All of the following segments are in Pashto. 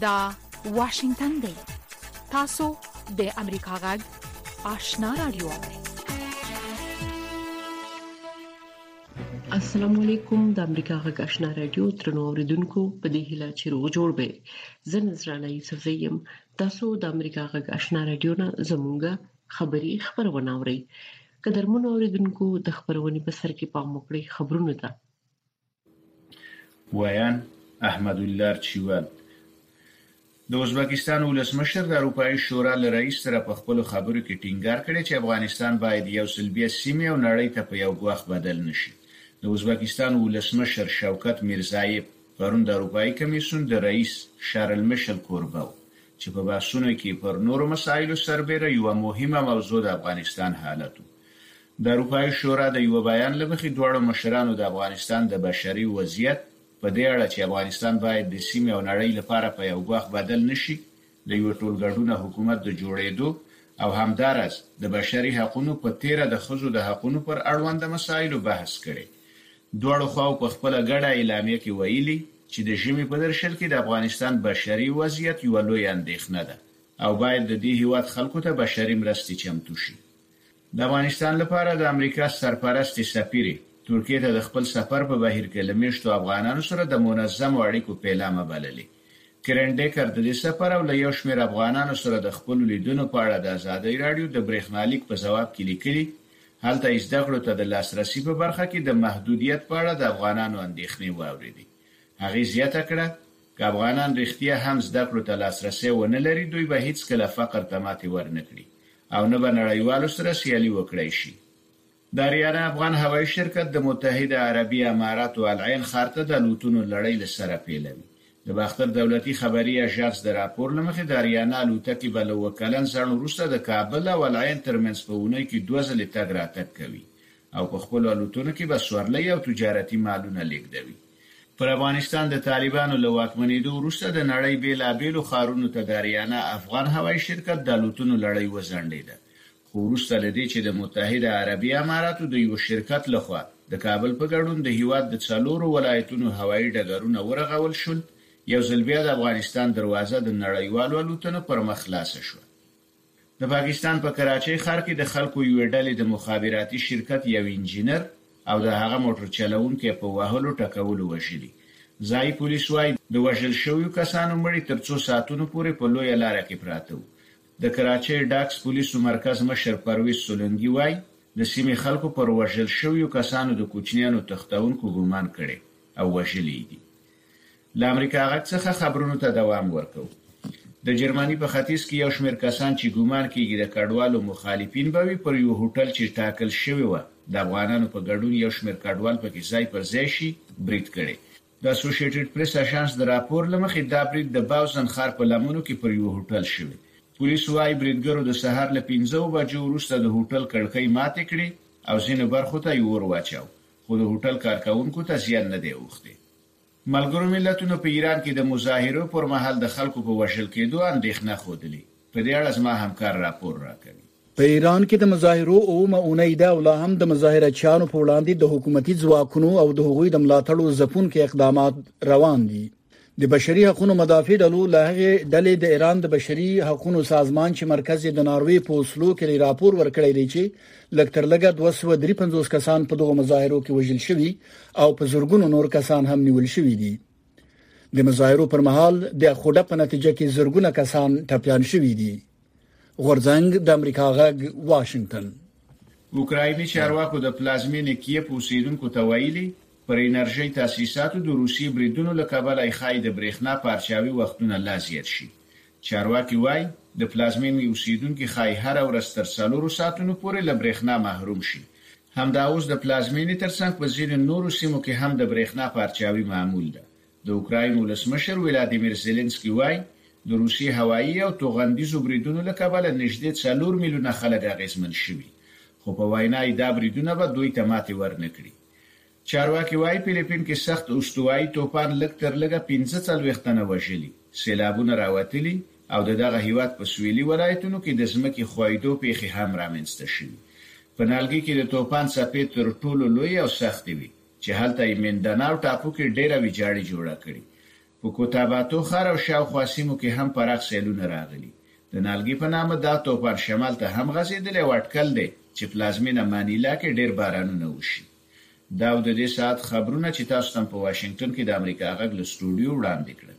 دا واشنگتن دی تاسو د امریکا غږ آشنا رادیو السلام علیکم د امریکا غږ آشنا رادیو ترنو اوریدونکو په دې هیله چې روغ جوړ به زه نذرانه یوسف زیم تاسو د امریکا غږ آشنا رادیو نه زمونږه خبری خبرونه اوري قدرمن اوریدونکو د خبرونې په سر کې پام وکړئ خبرونه ده ویان احمد الله چیوال د ازبکستان ولسمشر د اروپאי شورا له رئیس سره په خپل خبرو کې ټینګار کړی چې افغانستان باید یو سل بیا سیمه او نړۍ ته په یو ګواښ بدل نشي د ازبکستان ولسمشر شوکت میرزایب پرون د اروپايي کمېسیون د رئیس شارل میشل کوربه و، چې په بحثونو کې پر نورو مسایلو سربېره یوه مهمه موضوع د افغانستان حالت و. د اروپايي شورا د یوه بیان له مخې دواړو مشرانو د افغانستان د بشري وضعیت په دې اړه چې افغانستان باید د سیمې او نړۍ لپاره په یو ګواښ بدل نه شي، د یوه ټولګډونه حکومت د جوړېدو او همداراز د بشري حقونو په تېره د ښځو د حقونو پر اړونده مسایلو بحث کړی. دواړو خواو په خپله ګډه اعلامیه کې ویلي چې د ژمي په درشل کې د افغانستان بشري وضعیت یوه لویه اندېښنه ده او باید د دې هېواد خلکو ته بشري مرستې چمتو شي. د افغانستان لپاره د امریکا سرپرستې سفیرې ترکیې ته د خپل سفر په بهیر کې له میشتو افغانانو سره د منظمو اړیکو پیلامه بللې. کرن ډیکر د دې سفر او له یو شمېر افغانانو سره د خپلو لیدنو په اړه د ازادۍ راډیو د برېښنالیک په ځواب کې لیکلي، هلته یې زده کړو ته د لاسرسي په برخه کې د محدودیت په اړه د افغانانو اندېښنې واورېدې. هغې زیاته کړه، که افغانان رښتیا هم زده کړو ته لاسرسی ونه لري، دوی به هېڅکله فقر ته ماتې ورنه کړي او نه به نړیوالو سره سیالي وکړای شي. د اریانا افغان هوایي شرکت د متحده عربي اماراتو العین ښار ته د الوتنو لړۍ له سره پېلوي. د باختر دولتي خبري اژانس د راپور له مخې، د اریانا الوتکې به له اوه کلن ځنډ وروسته د کابل او العین ترمنځ په اونۍ کې دوه ځلې تګ راتګ کوي او په خپلو الوتنو کې به سورلۍ او تجارتي مالونه لېږدوي. پر افغانستان د طالبانو له واکمنېدو وروسته د نړۍ بېلابېلو ښارونو ته د اریانا افغان هوایي شرکت د الوتنو لړۍ وځنډېده، خو وروسته له دې چې د متحده عربي اماراتو د یوه شرکت له خوا د کابل په ګډون د هېواد د څلورو ولایتونو هوایي ډګرونه ورغول شول، یو ځل بیا د افغانستان دروازه د نړیوالو الوتنو پر مخ خلاصه شوه. د پاکستان په کراچۍ ښار کې د خلکو یوې ډلې د مخابراتي شرکت یو انجینر او د هغه موټر چلوونکی په وهلو ټکولو وژلي. ځايي پولیس وايي، د وژل شویو کسانو مړي تر څو ساعتونو پورې په لویه لاره کې پراته وو. د کراچۍ ډاکس پولیسو مرکز مشر پرویز سولنګي وايي، د سیمې خلکو پر وژل شویو کسانو د کوچنیانو تښتوونکو ګومان کړی او وژلي یې دي. له امریکا غږ څخه خبرونو ته دوام ورکوو. د جرمني په ختیځ کې یو شمېر کسان چې ګومان کېږي د کډوالو مخالفین به وي، پر یوه هوټل چې ټاکل شوې وه د افغانانو په ګډون یو شمېر کډوال پکې ځای پر ځای شي، برید کړی. د اسوشیټېډ پرېس اژانس د راپور له مخې دا برید د باوزن ښار په لمنو کې پر یوه هوټل شوی. پولیس وايي، بریدګرو د سهار له پنځه وو بجو وروسته د هوټل کړکۍ ماتې کړې او ځینو برخو ته یې اور واچاوه. خو د هوټل کارکوونکو ته زیان نه دی اوښتی. ملګرو ملتونو په ایران کې د مظاهرو پر مهال د خلکو په وژل کېدو اندېښنه ښودلې. په دې اړه زما همکار راپور راکوي. په ایران کې د مظاهرو اوومه اونۍ ده او لا هم د مظاهره چیانو په وړاندې د حکومتي ځواکونو او د هغوی د ملاتړو ځپونکي اقدامات روان دي. د بشري حقونو مدافع ډلو له هغې ډلې د ایران د بشري حقونو سازمان چې مرکز یې د ناروې په اوسلو کې راپور ورکړی دی چې لکترلګه 253 کسان په دغو مظاهرو کې وژل شوي او په زورګونو نور کسان هم نیول شوي دي د مظاهرو پر مهال د خوډه په نتیجه کې زورګونه کسان ټپيان شوي دي غورځنګ د امریکا غږ واشنگتن اوکرایني چارواکو د پلازمېنې کیف اوسېدونکو ته ویلي، پر انرژۍ تاسیساتو د روسیې بریدونو له کبله یې ښايي د برېښنا پارچاوي وختونه لا زیات شي. چارواکي وايي، د پلازمېنې اوسېدونکي ښايي هره ورځ تر څلورو ساعتونو پورې له برېښنا محروم شي. همدا اوس د پلازمېنې ترڅنګ په ځینو نورو سیمو کې هم د برېښنا پارچاوي معمول ده، د اوکراین ولسمشر ولادیمیر زیلینسکي وايي، د روسیې هوایي او توغندیزو بریدونو له کبله نژدې څلور میلیونه خلک اغېزمن شوي، خو په وینا یې دا بریدونه به دوی ته ماتې ورنکړي. چارواکي وايي، فلیپین کې سخت استوایي توپان لږ تر لږه پنځه څلوېښت تنه وژلي، سېلابونه راوتلي او د دغه هېواد په سوېلي ولایتونو کې د ځمکې ښویېدو پېښې هم رامنځته شوي. په نالګي کې د توپان څپې تر ټولو لویې او سختې وې. چې هلته یې مندناو ټاپو کې ډېره ویجاړي جوړه کړې. په کوتاباتو ښار او شاوخوا سیمو کې هم پراخ سیلونه راغلي. د نالګي په نامه دا توپان شمال ته هم غځېدلی او اټکل دی چې پلازمېنه مانیلا کې ډېر بارانونه وشي. دا و د دې ساعت خبرونه چې تاسو ته مو په واشنګټن کې د امریکا غږ له سټوډیو وړاندې کړل.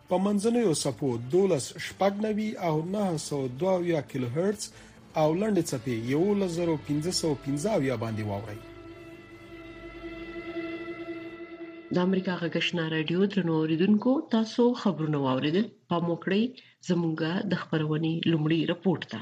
په منځنیو څپو دولس شپږ نوي او نهه سوه دوه اویا کیلو هرتز او لنډې څپې یوولس زرو پنځه سوه پنځه اویا باندې واورئ. د امریکا غږشنا رادیو درنو اوریدونکو تاسو خبرونه واوریدل پام وکړئ زموږه د خبرونې لومړی رپورت ده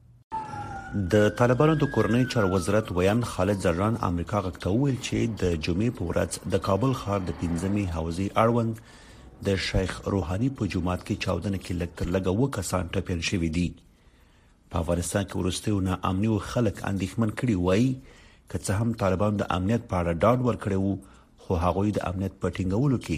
د طالبانو د کورنۍ چارو وزارت ویاند خالد زران امریکا غږ ته وویل چې د جمعې په ورځ د کابل ښار د پنځمې حوزې اړوند د شیخ روحاني په جماعت کې چاودنه کې لږ تر لږه و کسان ټپيان شوي دي په افغانستان کې ورستیو نه امني او خلک اندېښمن کړي وایي که څه هم طالبان د امنیت په اړه ډاډ ورکړی وو خو هغوی د امنیت په ټینګولو کې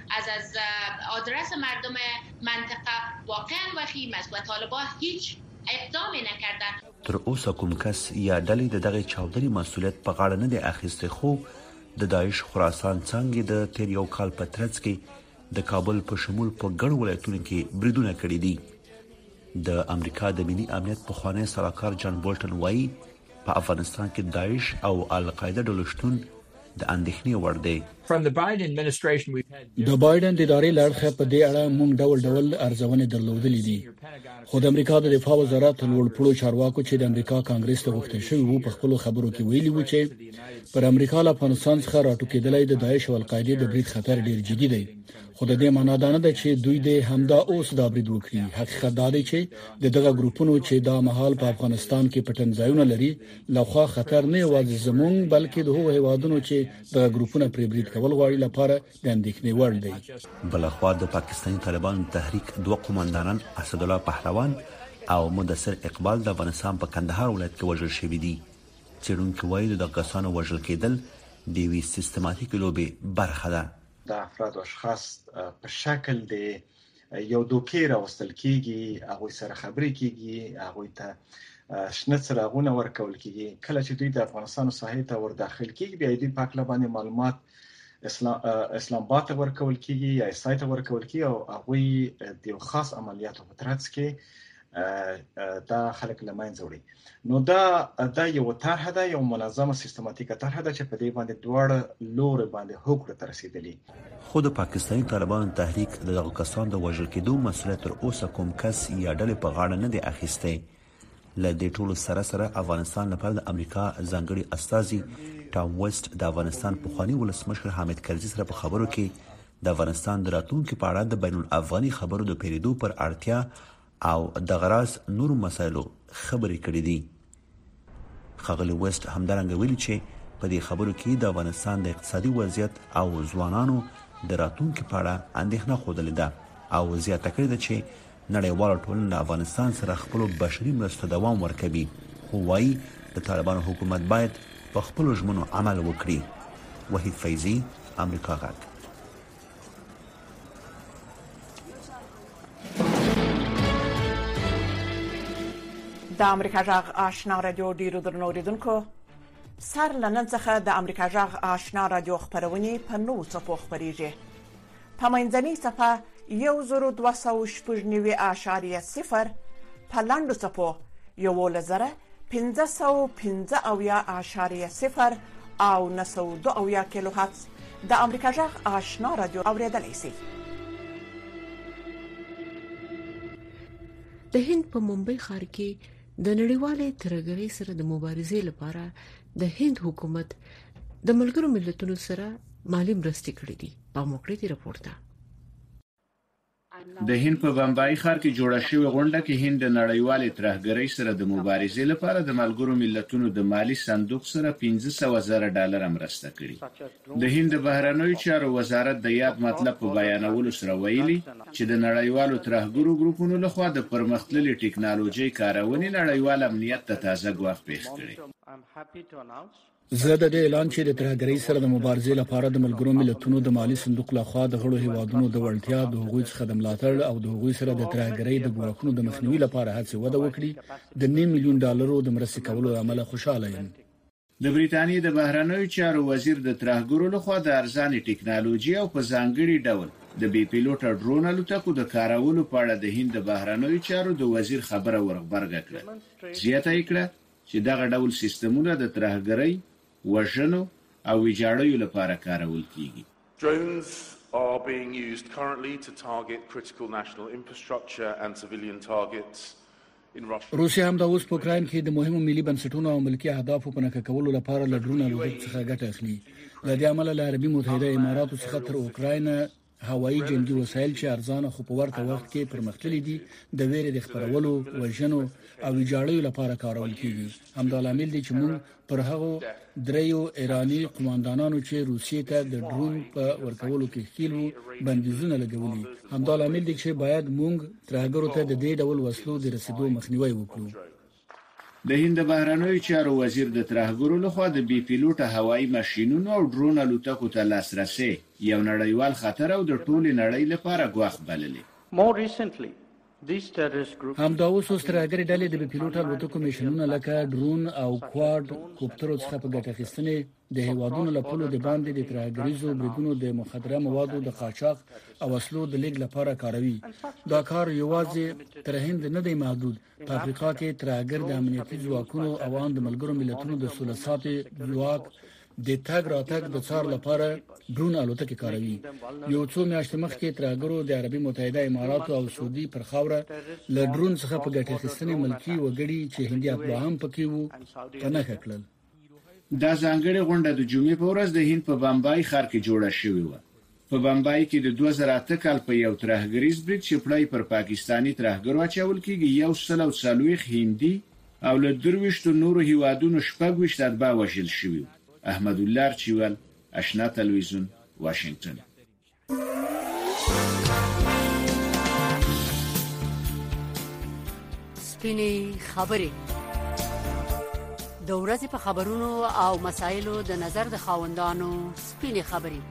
از از آدرس مردم منطقه واقعا وخیم است و طالبا هیچ اقدام نکرده. تر اوسه کوم کس یا ډلې د دغې چاودنې مسوولیت په غاړه نه دی اخیستی خو د داعش خراسان څانګې د تېر یو کال په ترڅ کې د کابل په شمول په ګڼو ولایتونو کې بریدونه کړي دي. د امریکا د ملي امنیت پخوانی سلاکار جان بولټن وایي په افغانستان کې داعش او القاعده ډلو شتون د اندېښنې وړ دی د بایدن د ادارې لړخه په دې اړه موږ ډول ډول ارزونې درلودلې دي خو د امریکا د دفاع وزارت لوړ پوړو چارواکو چې د امریکا کانګرس ته غوښتل شوی وو په خپل خبرو کې ویلي وو چې پر امریکا له افغانستان څخه راټوکېدلې د داعش او القاعده د برید خطر ډیر جدي دی خو د دې معنا دا نه ده چې دوی دې همدا اوس دا برید وکړي حقیقت دا دی چې د دغه ګروپونو چې دا مهال په افغانستان کې پټنځایونه لري لخوا خطر نه یوازې زمونږ بلکې د هغو هیوادونو چې دغه ګروپونه پرې برید کول غواړي لپاره د اندېښنې وړ دی بلخوا د پاکستاني طالبانو تحریک دوه قومندانان اسد الله پهلوان او مدثر اقبال د افغانستان په کندهار ولایت کې وژل شوې دي چېرونکو وایي د کسانو وژل کېدل د وی سیستماتیک لوبې برخه ده د افراد او اشخاص په شکل د یو دوکې راوستل کیږي هغه سره خبرې کیږي هغه ته شنه څراغونه ورکول کیږي کله چې دوی د افغانستان ساحې ته ور داخل کیږي بیا دوی په خپل باندې معلومات اسلام اسلام آباد ته ورکول کیږي یا اسای ته ورکول کیږي او هغه د یو خاص عملیاتو په ترڅ کې دا خلک لمنځه وړي نو دا دا یو طرح ده یو منظمه سیستماتیکه طرح ده چې په دې باندې دواړه لور باندې هوکړه تر رسیدلې خو د پاکستاني طالبانو تحریک د دغه کسان د وژل کېدو مسولیت تر اوسه کوم کس یا ډلې په غاړه نه دی اخیسته له دې ټولو سره سره افغانستان لپاره د امریکا ځانګړي استاذي ټام وست د افغانستان پخوانی ولسمشر حامد کرزي سره په خبرو کې د افغانستان د راتلونکي په اړه د بین الافغاني خبرو د پیلیدو پر اړتیا او دغه راز نورو مسایلو خبرې کړې دي. ښاغلي ویسټ همدارنګه ویلي چې په دې خبرو کې د افغانستان د اقتصادي وضعیت او ځوانانو د راتلونکي په اړه اندېښنه ښودلې ده او زیاته کړې ده چې نړیواله ټولنه له افغانستان سره خپلو بشري مرستو ته دوام ورکوي خو وایي د طالبانو حکومت باید په خپلو ژمنو عمل وکړي وحید فیضي امریکا غږ د امریکا غږ آشنا رادیو ډیرو درنو اوریدونکو سر لنن څخه د امریکا غږ آشنا رادیو خبرونه په نو څپو خبريږي په منځنۍ صفحه یو زر دوه سوه شپږ نوي اعشاریه صفر په لنډو څپو یوولس زره پنځه سوه پنځه اویا اعشاریه صفر او نهه سوه دوه اویا کیلو هرتز د امریکا غږ آشنا رادیو اورېدلی شئ. د هند په ممبۍ ښار کې د نړیوالې ترهګرۍ سره د مبارزې لپاره د هند حکومت د ملګرو ملتونو سره مالی مرستې کړې دي په موکړې دی راپورته د هند په بمبای ښار کې جوړه شوې غونډه کې هند د نړیوالې ترهګرۍ سره د مبارزې لپاره د ملګرو ملتونو د مالی صندوق سره 1500 زره ډالر مرسته کړې د هند بهرنوي چارو وزارت د یاد مطلب په بیانولو سره ویلي چې د نړیوالو ترهګرو ګروپونو لخوا د پرمختللې ټکنالوژي کارونې نړیوال امنیت ته تازه ګواښ پیښ کړي زه د دې اعلان چې د ترهګرۍ سره د مبارزې لپاره د ملګرو ملتونو د مالی صندوق لخوا د غړو هیوادونو د وړتیا د هغوی څخه د ملاتړ او د هغوی سره د ترهګرۍ د ګواښونو د مخنیوي لپاره هڅې وده وکړي د 9 میلیون ډالرو د مرستې کولو عمله خوشاله یم د بریتانیې د بهرنیو چارو وزیر د ترهګرو لخوا د ارزانې ټکنالوژي او په ځانګړي ډول د بې پیلوټه ډرون الوتکو د کارولو په اړه د هند د بهرنیو چارو د وزیر خبره ورغبرګه کړه زیاته یې کړه چې دغه ډول سیستمونه د ترهګرۍ، وژنو او ویجاړیو لپاره کارول کیږي. Drones are being used currently to target critical national infrastructure and civilian targets in Russia. روسیه همدا اوس په اوکراین کې د مهمو ملي بنسټونو او ملکي اهدافو په نښه کولو لپاره له ډرون الوتکو څخه ګټه اخلي. له دې امله له عربي متحده اماراتو څخه تر اوکراین، هوایي جنګي وسایل چې ارزانه خو په ورته وخت کې پرمختللي دي د ویرې د خبرولو وژنو او ویجاړیو لپاره کارول کیږي همدا لامل دی چې موږ پر هغو دریو ایرانی قوماندانانو چې روسیې ته د ډرون په ورکولو کې ښکیل وو بندیزونه لګولي همدا لامل دی چې باید موږ ترهګرو ته د دې ډول وسلو د رسیدو مخنیوي وکړو د هند د بهرنیو چارو وزیر د ترهګرو له خوا د بې پیلوټه هوایي ماشینونو او ډرون الوتکو ته لاسرسی یو نړیوال خطر او د ټولې نړۍ لپاره ګواښ بللی. همدا اوس اوس ترهګرې ډلې د بې پیلوټه الوتکو ماشینونه لکه ډرون او کواډ کوپترو څخه په ګټه اخیستنې، د هېوادونو له پولو د باندې د ترهګریزو بریدونو، د مخدره موادو د قاچاق او وسلو د لیږد لپاره کاروي. دا کار یوازې تر هند نه دی محدود، په افریقا کې ترهګر د امنیتي ځواکونو او ان د ملګرو ملتونو د سولې ساتي ځواک د تګ راتګ د څار لپاره ډرون الوتکې کاروي یو څو میاشتې مخکې ترهګرو د عربي متحده اماراتو او سعودي پر خاوره ل ډرون څخه په ګټه اخیستنې ملکی وګړي چې هندي اتباع هم پکې وو په نخښه کړل دا ځانګړې غونډه د جمعې په ورځ د هند په بمبايي ښار کې جوړه شوې وه. په بمبايي کې د دوه زره اته کال په یو ترهګریز برید چې پړه یې پر پاکستاني ترهګرو اچول کېږي، یو سل او څلوېښت هندي او له درویشتو نورو هېوادونو شپږ ویشت اتباع وژل شوي وو. احمدالله ارچیول، اشنا تلویزیون، واشنګټن. سپینې خبرې د ورځې په خبرونو او مسایلو د نظر د خاوندانو سپینې خبرې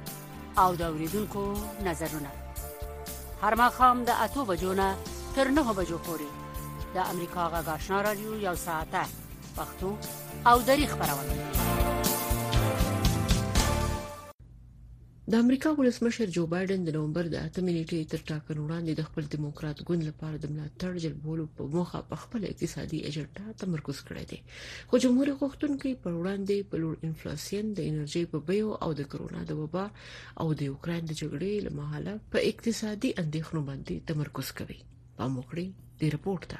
او د اوریدونکو نظرونه هر مخام د اتو بجو نه تر نه بجو پورې د امریکا غږ آشنا رادیو یو ساعته پښتو او دری خبرونه د امریکا ولسمشر جو بایډن د نومبر د اتمې نیټې تر ټاکنو وړاندې د خپل دیموکرات ګوند لپاره د ملاتړ جلبولو په موخه په خپل اقتصادي ایجنډا تمرکز کړی دی خو جمهور غوښتونکي پر وړاندې په لوړ انفلاسیون د انرژي په بیو او د کرونا د وبا او د یوکرين د جګړې لمحاله په اقتصادي اندېښنو باندې تمرکز کوي پام وکړئ د رپورت ته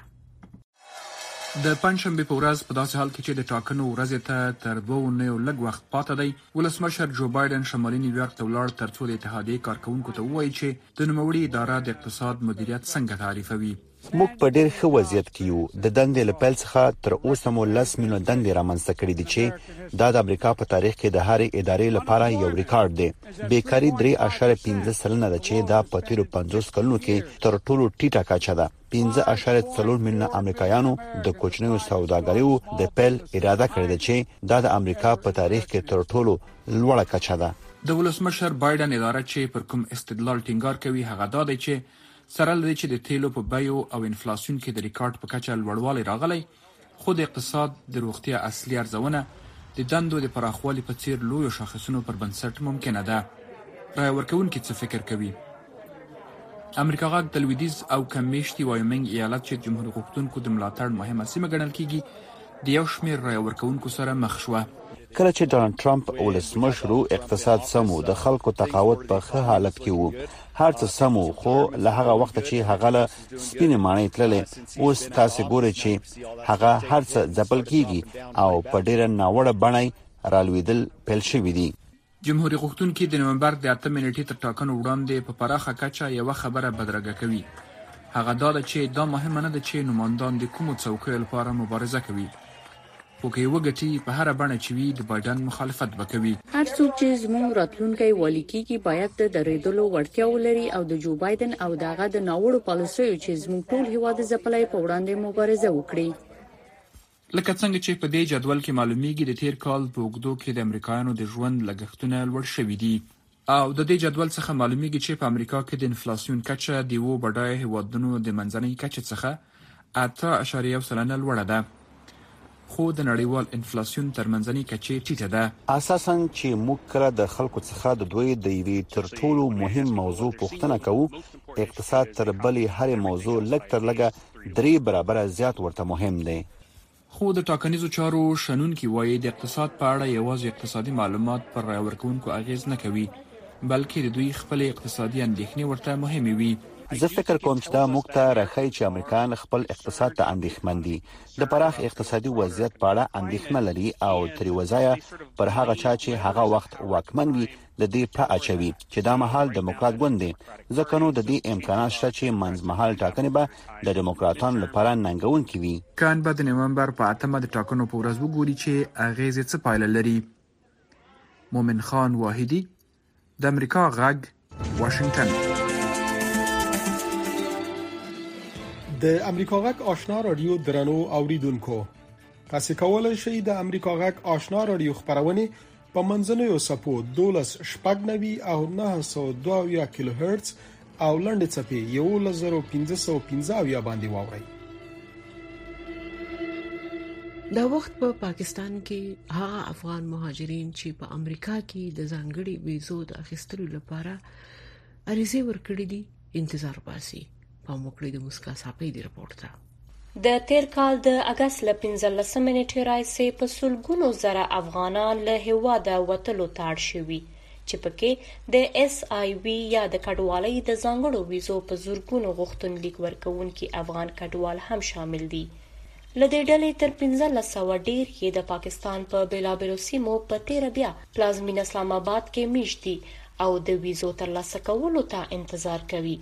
د پنجشنبې په ورځ په داسې حال کې چې د ټاکنو ورځې ته تر دوه اونیو لږ وخت پاته دی، ولسمشر جو بایډن شمالي نیویارک ته ولاړ ترڅو د اتحادیې کارکوونکو ته ووایي چې د نوموړي اداره د اقتصاد مدیریت څنګه تعریفوي. موږ په ډېر ښه وضعیت کې یو، د دندې له پیل څخه تر اوسه مو لس میلیونه دندې رامنځته کړې دي چې دا د امریکا په تاریخ کې د هرې ادارې لپاره یو ریکارډ دی. بېکاري درې اعشاریه پنځه سلنه ده چې دا په تېرو پنځوس کلونو کې تر ټولو ټیټه کچه ده. پنځه اعشاریه څلور میلیونه امریکایانو د کوچنیو سوداګریو د پیل اراده کړې ده چې دا د امریکا په تاریخ کې تر ټولو لوړه کچه ده. د ولسمشر بایډن اداره چې پر کوم استدلال ټینګار کوي هغه دا دی چې سره له دې چې د تېلو په بیو او انفلاسیون کې د ریکارډ په کچه لوړوالی راغلی، خو د اقتصاد د روغتیا اصلي ارزونه د دندو د پراخوالي په څېر لویو شاخصونو پر بنسټ ممکنه ده. رایه ورکوونکي څه فکر کوي؟ امریکا غږ د لویدیځ او کم میشتي وایومنګ ایالت چې د جمهوري غوښتونکو د ملاتړ مهمه سیمه ګڼل کیږي د یو شمېر رایه ورکوونکو سره مخ شوه. کله چې ډونالد ټرمپ ولسمشر و، اقتصاد سم و، د خلکو تقاعد په ښه حالت کې و، هر څه سم و، خو له هغه وخته چې هغه له سپینې ماڼۍ تللی، اوس تاسې ګورئ چې هغه هر څه ځپل کېږي او په ډېره ناوړه بڼه یې رالوېدل پیل شوي دي. جمهوري غوښتونکي د نومبر د اتمې نېټې تر ټاکنو وړاندې په پراخه کچه یوه خبره بدرګه کوي، هغه دا ده چې دا مهمه نه ده چې نوماندان د کومو څوکیو لپاره مبارزه کوي، خو که یې وګټي، په هره بڼه چې وي، د بایډن مخالفت به کوي. هر څوک چې زموږ راتلونکی والي کېږي، باید د درېدلو وړتیا ولري او د جو بایډن او د هغه د ناوړو پالیسیو چې زموږ ټول هېواد ځپلی، په وړاندې مبارزه وکړي. لکه څنګه چې په دې جدول کې معلومېږي، د تېر کال په اوږدو کې د امریکایانو د ژوند لګښتونه لوړ شوي دي. او د دې جدول څخه معلومیږي چې په امریکا کې د انفلاسیون کچه د یوو بډایه هیوادونو د منځنۍ کچې څخه اته اعشاریه یو سلنه لوړه ده خو د نړیوال انفلاسیون تر منځنۍ کچې ټیټه ده. اساساً چې موږ کله د خلکو څخه د دوئ د یوې تر ټولو مهم موضوع پوښتنه کوو، اقتصاد تر بلې هرې موضوع لږ تر لږه درې برابره زیات ورته مهم دی. خو د ټاکنیزو چارو شنونکي وايي، د اقتصاد په اړه یوازې اقتصادي معلومات پر رایه ورکوونکو اغېز نه کوي، بلکې د دوی خپلې اقتصادي اندېښنې ورته مهمې وي. زه فکر کوم چې دا موږ ته راښيي چې امریکایان خپل اقتصاد ته اندېښمن دي، د پراخ اقتصادي وضعیت په اړه اندېښنه لري او تر یوه ځایه پر هغه چا چې هغه وخت واکمن وي د دې پړه اچوي چې دا مهال ډیموکرات ګوند دی ځکه نو د دې امکانات شته چې منځمهال ټاکنې به د ډیموکراتانو لپاره ننګونکې وي. کان به د نومبر په اتمه د ټاکنو په ورځ وګوري چې اغېزې څه پایله لري. مومن خان واحدي د امریکا غږ واشنگټن د امریکا غک آشنا رادیو درنو اوریدونکو تاسو کولای شئ د امریکا غک آشنا رادیو خبرونه په منځنیو څپو دولس شپږ نوي او نهه سوه دوه اویا کیلو هرتز او لنډې څپې یوولس زرو پنځه سوه پنځه اویا باندې واورئ دا وخت په پاکستان کې هغه افغان مهاجرین چې په امریکا کې د ځانګړي ویزو د اخیستلو لپاره عریضې ورکړې دي انتظار باسي پام وکړئ د موسکا ساپۍ دی رپورټ ته د تیر کال د اګست له 15 نیټې راځي په سلګونو زره افغانان له هواده وتلو تاړ شوي چې پکې د اس آی وی یا د کډوالۍ د ځانګړو ویزو په زورګونو غوښتنلیک ورکوونکي افغان کډوال هم شامل دي له دې ډلې تر 1500 ډیر یې د پاکستان په بیلابیلو سیمو په تیر بیا پلازمین اسلام آباد کې میشت دي او د ویزو ترلاسه کولو ته انتظار کوي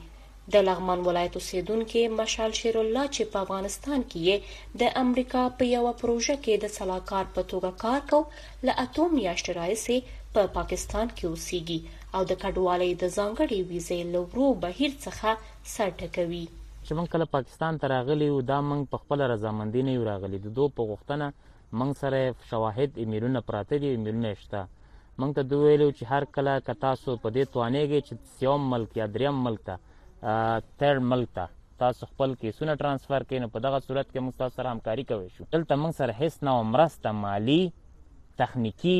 د لغمان ولایت اوسېدونکی مشعل شېرالله چې په افغانستان کې یې د امریکا په یوه پروژه کې د سلاکار په توګه کار کو، له اتو میاشتې راهیسې په پاکستان کې اوسېږي او د کډوالۍ د ځانګړې ویزې له ورو بهیر څخه سر ټکوي. چې موږ کله پاکستان ته راغلي یو، دا موږ په خپله رضامندي نه یو راغلي، د دوئ په غوښتنه موږ سره شواهد ایمیلونه پراته دي ایمیلونه یې شته موږ ته دوی ویلي چې هر کله که تاسو په دې توانېږئ چې سیوم ملک یا دریم ملک ته ترډ ملک ته تاسو خپل کیسونه ترانسفر کړئ نو په دغه صورت کې موږ تاسو سره همکاري کوی شو دلته موږ سره هیڅ نوع مرسته مالي تخنیکي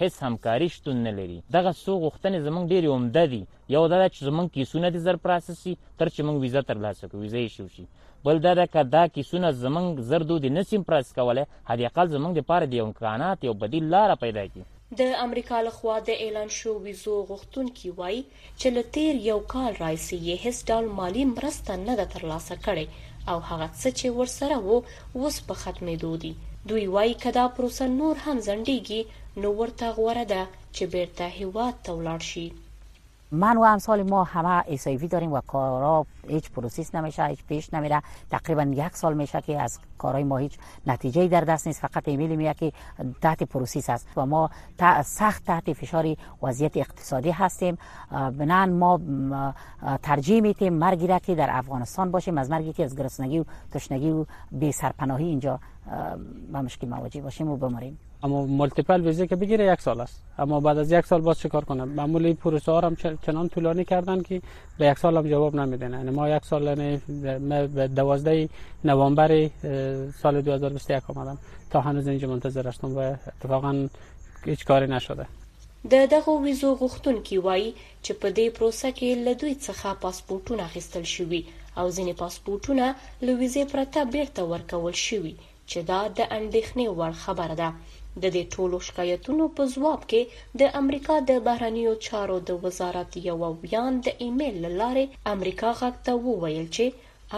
هیڅ همکاري شتون نه لري دغه څو غوښتنې زموږ ډېرې عمده دي یو دا چې زمونږ کیسونه دې زر پراسس شي تر چې مونږ ویزه ترلاسه کړو ویزه ایشو شي بل دا ده که دا کیسونه زمونږ زر دو دې نسیم پراسس کولی حد اقل زمونږ دپاره د یو امکانات یو بدیل لاره پیدا کړي د امریکا لخوا د اعلان شو ویزو غوښتونکي وایي چې له تیر یو کال راهیسې یې هیڅ ډول مالي مرسته نه ده ترلاسه کړې او هغه څه چې ورسره وو اوس په ختمېدو دي دوی وایي که دا پروسه نور هم ځنډیږي نو ورته غوره ده چې بیرته هیواد ته ولاړ شي من و امثال ما همه ایسایوی داریم و کارا هیچ پروسیس نمیشه هیچ پیش نمیره تقریبا یک سال میشه که از کارای ما هیچ نتیجه در دست نیست فقط ایمیل میاد که تحت پروسیس است و ما سخت تحت فشار وضعیت اقتصادی هستیم بنان ما ترجیح میتیم مرگی را که در افغانستان باشیم از مرگی که از گرسنگی و تشنگی و بی سرپناهی اینجا با مشکل مواجه باشیم و بمریم اما ملتیپل ویزه که بگیره یک سال است اما بعد از یک سال باز چه کار کنه معمول این پروسه ها هم چنان طولانی کردن که به یک سال هم جواب نمیدن یعنی ما یک سال یعنی به 12 نوامبر سال 2021 آمدم تا هنوز اینجا منتظر هستم و اتفاقا هیچ کاری نشده د دغه ویزو غوښتونکي وایي چې په دې پروسه کې له دوی څخه پاسپورټونه اخیستل شوي او ځینې پاسپورټونه له ویزې پرته بیرته ورکول شوي چې دا د اندېښنې وړ خبره ده. د دې ټولو شکایتونو په ځواب کې د امریکا د بهرنیو چارو د وزارت یوه ویاند د ایمیل له لارې امریکا غږ ته وویل چې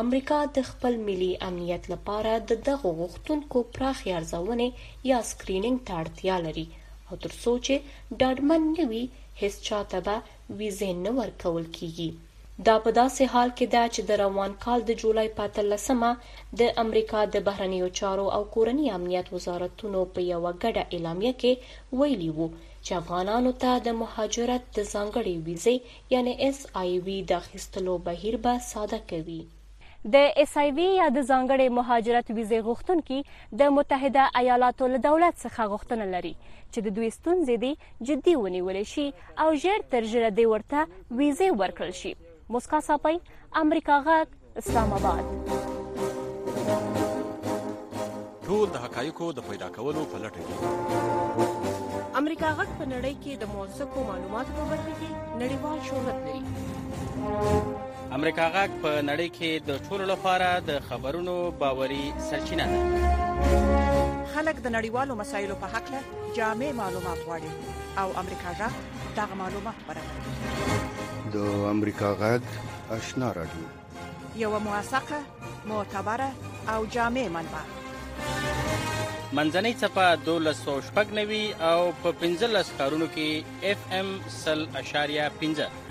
امریکا د خپل ملي امنیت لپاره د دغو غوښتونکو پراخې ارزونې یا سکریننګ ته اړتیا لري او تر څو چې ډاډمن نه وي هیڅ چا ته به ویزې نه ورکول کیږي. دا په داسې حال کې ده چې د روان کال د جولای په اتلسمه د امریکا د بهرنیو چارو او کورني امنیت وزارتونو په یوه ګډه اعلامیه کې ویلي وو چې افغانانو ته د مهاجرت د ځانګړې ویزې یعنې SIV د اخیستلو بهیر به ساده کوي. د ایس آی وي یا د ځانګړې مهاجرت ویزې غوښتونکي د متحده ایالاتو له دولت څخه غوښتنه لري چې د دوی ستونزې دې جدي ونیول شي او ژر تر ژره دې ورته ویزې ورکړل شي موسکا ساپی امریکا غږ اسلام آباد ټول د حقایقو د پیدا کولو په لټه کې امریکا غږ په نړۍ کې د موثقو معلوماتو په برخه کې نړیوال شهرت لري امریکا غږ په نړۍ کې د ټولو لپاره د خبرونو باوري سرچینه ده خلک د نړیوالو مسایلو په حق له جامع معلومات غواړي او امریکا غږ دغه معلومات برابروي د امریکا غږ آشنا راډیو یو موثقه معتبره او جامع منبع منځنۍ چپه 1290 او په 15 ښارونو کې اف ام 0.15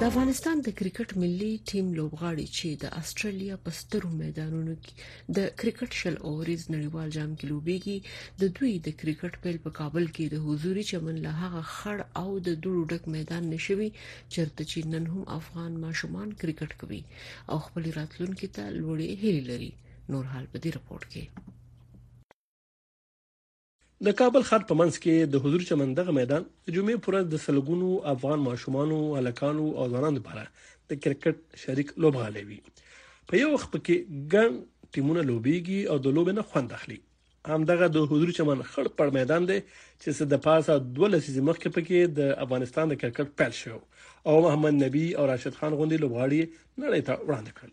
د افغانستان د کرکټ ملي ټیم لوبغاړي چې د استرالیا په سترو میدانونو کې د کرکټ شل اوریز نړیوال جام کې لوبېږي د دوی د کرکټ پیل په کابل کې د حضوري چمن له هغه خړ او د دوړو ډک میدان نشوي چرته چې نن هم افغان ماشومان کرکټ کوي او خپل راتلونکي ته لوړې هیلې لري نور حال په دې رپورت کې د کابل ښار په منځ کې د حضور چمن دغه میدان د جمعې پر ورځ د سلګونو افغان ماشومانو، هلکانو او ځوانانو لپاره د کرکټ شریک لوبغالی وي. په یو وخت پکې ګڼ ټیمونه لوبېږي او د لوبې نه خوند اخلي. همدغه د حضور چمن خړ پړ میدان دی چې څه د پاسه دوه لسیزې مخکې پکې د افغانستان د کرکټ پیل شو او محمد نبی او راشد خان غوندې لوبغاړي نړۍ ته وړاندې کړل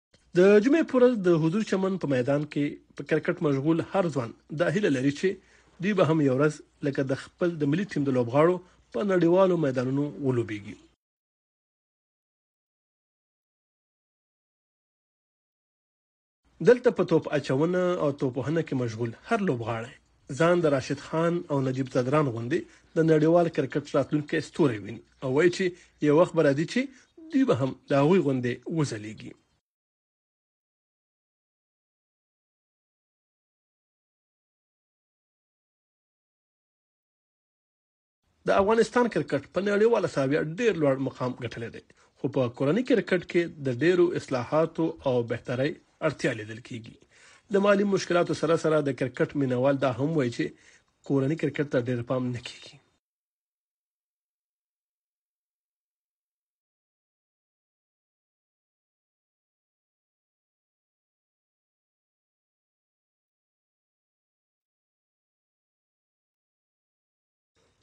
د جمعې پر ورځ د حضور چمن په میدان کې په کرکټ مشغول هر ځوان دا هیله لري چې دوی به هم یو ورځ لکه د خپل د ملي ټیم د لوبغاړو په نړیوالو میدانونو ولوبېږي دلته په توپ اچونه او توپ وهنه کې مشغول هر لوبغاړی ځان د راشد خان او نجیب ځدران غوندې د نړیوال کرکټ راتلونکی ستوری ویني او وایي چې یو وخت به راځي چې دوی به هم د هغوی غوندې وځلیږي د افغانستان کرکټ په نړیواله ساحه ډیر لوړ مقام ګټلی دی، خو په کورني کرکټ کې د ډیرو اصلاحاتو او بهترۍ اړتیا لیدل کیږي. له مالي مشکلاتو سره سره د کرکټ مینوال دا هم وایي چې کورني کرکټ ته ډیر پام نه کیږي.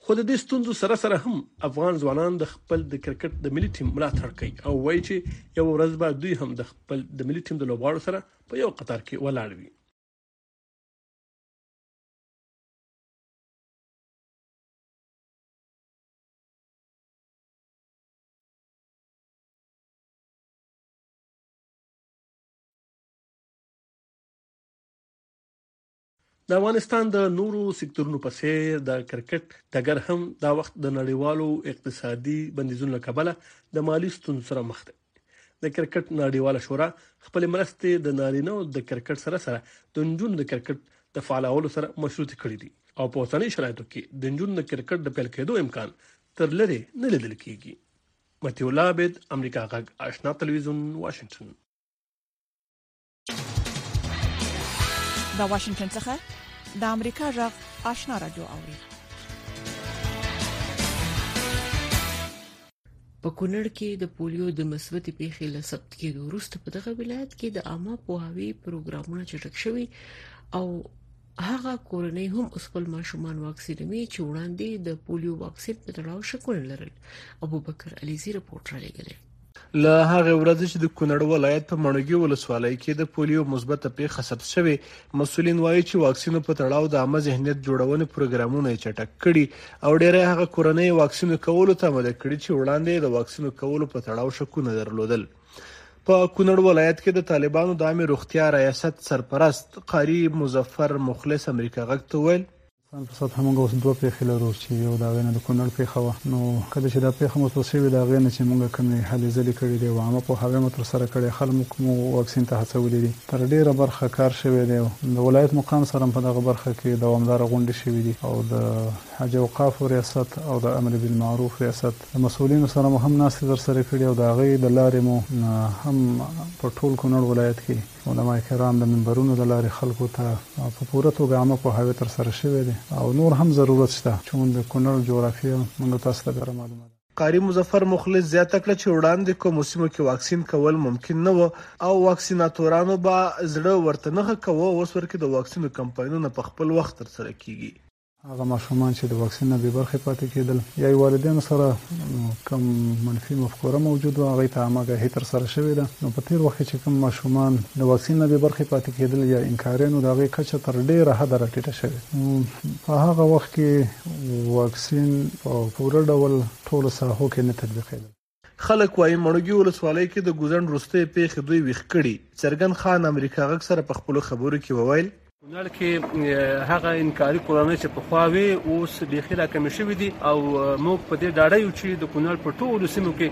خو د دې ستونزو سره سره هم افغان ځوانان د خپل د کرکټ د ملي ټیم ملاتړ کوي او وایي چې یو ورځ به دوی هم د خپل د ملي ټیم د لوبغاړو سره په یو قطار کې ولاړ وي د افغانستان د نورو سکتورونو په څیر د کرکټ ډګر هم دا وخت د نړیوالو اقتصادي بندیزونو له کبله د مالی ستونزو سره مخ دی د کرکټ نړیواله شورا خپل مرستې د نارینه او د کرکټ سره سره د نجونو د کرکټ د فعالولو سره مشروط کړي دي او په اوسنۍ شرایطو کې د نجونو د کرکټ د پیل کېدو امکان تر لرې نه لیدل کېږي متي الله عابد امریکا غږ آشنا تلویزیون واشنگټن د واشنگټن څخه د امریکا جغ آشنا را دوه اوري په کونړ کې د پولیو د مثبتې پیښې له ثبت کېدو وروسته په دغه ولایت کې د عامه پوهاوي پروګرامونه چټک شوي او هغه کورنۍ هم خپل ماشومان واکسینوي چې وړاندې د پولیو واکسین په تړاو شکونه لرل ابوبکر علیزي رپورټ را لګلې له هغې ورځې چې د کونړ ولایت په مڼوګي ولسوالۍ کې د پولیو مثبته پېښه ثبت شوې، مسؤلین وایي چې واکسینو په تړاو د عامه ذهنیت جوړونې پروګرامونه یې چټک کړي او ډېری هغه کورنۍ یې واکسینو کولو ته اماده کړي چې وړاندې یې د واکسینو کولو په تړاو شکونه درلودل. په کونړ ولایت کې د طالبانو د عامې روغتیا ریاست سرپرست قاري مظفر مخلص امریکا غږ ته وویل، ستان په سطحه مونږ اوس دوه پېښې لرو چې یو د هغې نه د کونړ پېښه وه نو کله چې دا پېښه مو توسې وې د هغې نه چې مونږ کمې هلې ځلې کړې دي او عامه پوهاوی مو ترسره کړی خلمک مو واکسین ته هڅولي دي تر ډېره برخه کار شوی دی او د ولایت مقام سره هم په دغه برخه کې دوامداره غونډې شوي دي او د حج اوقافو ریاست او د امر بالمعروف ریاست د مسوولینو سره مو هم ناستې ترسره کړي او د هغې د لارې مو هم په ټول کونړ ولایت کې علماء کرام د منبرونو د لارې خلکو ته په پوره توګه عامه پوهاوی تر سره شوی دی او نور هم ضرورت شته چون د کونړ جغرافیه موږ او تاسو ته بیا را معلومه ده. قاري مظفر مخلص زیاته کړه چې وړاندې کومو سیمو کې واکسین کول ممکن نه وو او واکسیناتورانو به زړه ورته نښه کوو اوس ورکې د واکسینو کمپاینونه په خپل وخت تر سره کیږي. هغه ماشومان چې د واکسین نه بې برخې پاتې کېدل یا یې والدینو سره کوم منفي مفکوره موجود وه، هغوی ته عامه اګاهي ترسره شوې ده. نو په تېر وخت کې چې کوم ماشومان د واکسین نه بې برخې پاتې کېدل یا انکاري نو د هغې کچه تر ډېره حده راټیټه شوې نو په هغه وخت کې واکسین په پوره ډول ټولو ساحو کې نه تطبیقېدل. خلک وايي مړوګي ولسوالۍ کې د ګوزڼ وروستۍ پېښې دوی ویښ کړي څرګند خان امریکا غږ سره په خپلو خبرو کې وویل کونړ کې هغه انکاري کورنۍ چې پخوا وي اوس بیخي راکمې شوې دي او موږ په دې ډاډه یو چې د کونړ په ټولو سیمو کې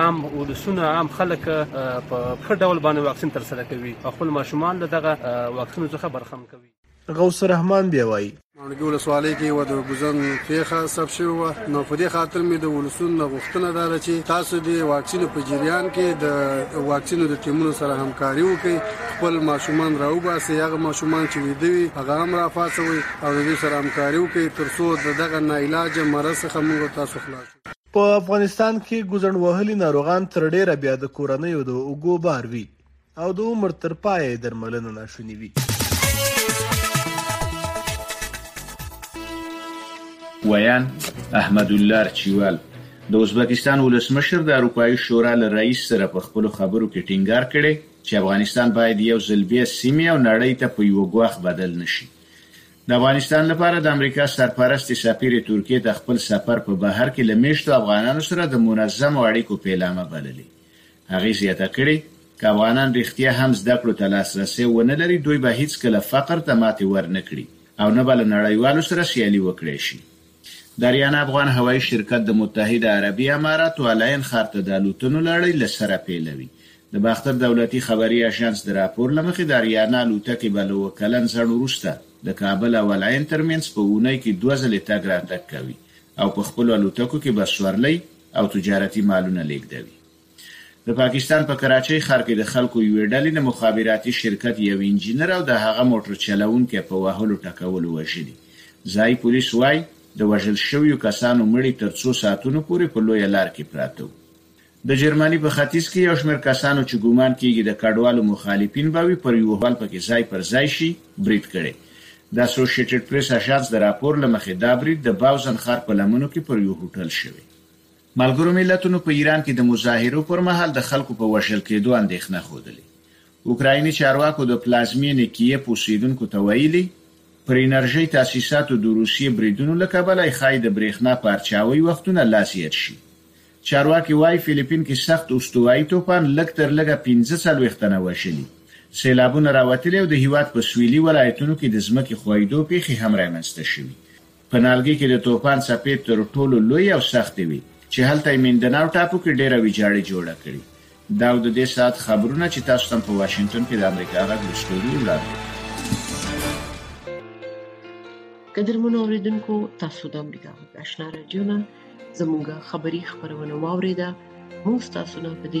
عام ولسونه عام خلک په ښه ډول باندې واکسین ترسره کوي او خپل ماشومان له دغه واکسینو څخه برخمن کوي غوث الرحمن بیا وایي، ماڼوګي ولسوالۍ کې یوه د ګوزن پېښه ثبت شوې وه، نو په دې خاطر مې د ولسونو نه غوښتنه دا ده چې تاسو د واکسینو په جریان کې د واکسینو د ټیمونو سره همکاري وکړئ، خپل ماشومان راوباسئ، هغه ماشومان چې ویده وي هغه هم راپاڅوئ او د دوی سره همکاري وکړئ، تر څو د دغه ناعلاجه مرض څخه موږ او تاسو خلاص شو. په افغانستان کې ګوزڼ وهلي ناروغان تر ډېره بیا د کورنیو د اوږو بار وي. او د عمر تر پایه یې درملنه ناشونې وي. ویاند احمدالله ارچیوال د ازبکستان ولسمشر د اروپایي شورا له رئیس سره په خپلو خبرو کې ټینګار کړی چې افغانستان باید یو ځل بیا سیمې او نړۍ ته په یوه ګواښ بدل نه شي. د افغانستان لپاره د امریکا سرپرستې سفیرې ترکیې ته خپل سفر په بهر کې له مېشتو افغانانو سره د منظمو اړیکو پیلامه بللې. هغې زیاته کړې، که افغانان رښتیا هم زده کړو ته لاس رسی ونه لري، دوی به هیڅکله فقر ته ماتې ور نه کړي او نه به له نړیوالو سره سیالي وکړای شي. د اریانا افغان هوایي شرکت د متحده عربي اماراتو العین ښار ته د الوتنو لړۍ له سره پیلوي. د باختر دولتي خبري اژانس د راپور له مخې، د اریانا الوتکې به له اوه کلن ځنډ وروسته د کابل او العین ترمنځ په اونۍ کې دوه ځلې تګ راتګ کوي او په خپلو الوتکو کې به سورلۍ، او تجارتي مالونه لېږدوي. د پاکستان په کراچۍ ښار کې د خلکو یوې ډلې د مخابراتي شرکت یو انجینر او د هغه موټر چلوونکی په وهلو ټکولو وژلي. ځايي پولیس وايي، د وژل شویو کسانو مړي تر څو ساعتونو پورې په لویه لار کې پراته وو. د جرمني په ختیځ کې یو شمېر کسانو چې ګومان کېږي د کډوالو مخالفین به وي، پر یوه هوټل کې ځای پر ځای شي برید کړی. د اسوشیټیډ پریس اژانس د راپور له مخې دا برید د باوزن ښار په لمنو کې پر یو هوټل شوی. ملګرو ملتونو په ایران کې د مظاهرو پر مهال د خلکو په وژل کېدو اندېښنه ښودلې. اوکرایني چارواکو د پلازمېنې کییف اوسېدونکو ته ویلي، پر انرژۍ تاسیساتو د روسیې بریدونو له کبله ښايي د برېښنا پارچاوۍ وختونه لا زیات شي. چارواکي وايي، فلیپین کې سخت استوایي توپان لږ تر لږه پنځه څلوېښت تنه وژلي، سېلابونه راوتلي او د هېواد په سویلي ولایتونو کې د ځمکې ښویېدو پېښې هم رامنځته شوي. په نالګي کې د توپان څپې تر ټولو لویې او سختې وې، چې هلته یې میندناو ټاپو کې ډېره ویجاړي جوړه کړې. دا او د دې ساعت خبرونه چې تاسو تم په واشنګټن کې د امریکا غږ د سټوري وړاندې قدرمنو اوریدونکو تاسو د امریکا غږ آشنا رادیو نه زموږه خبری خبرونه واوریده موږ تاسو نه په دې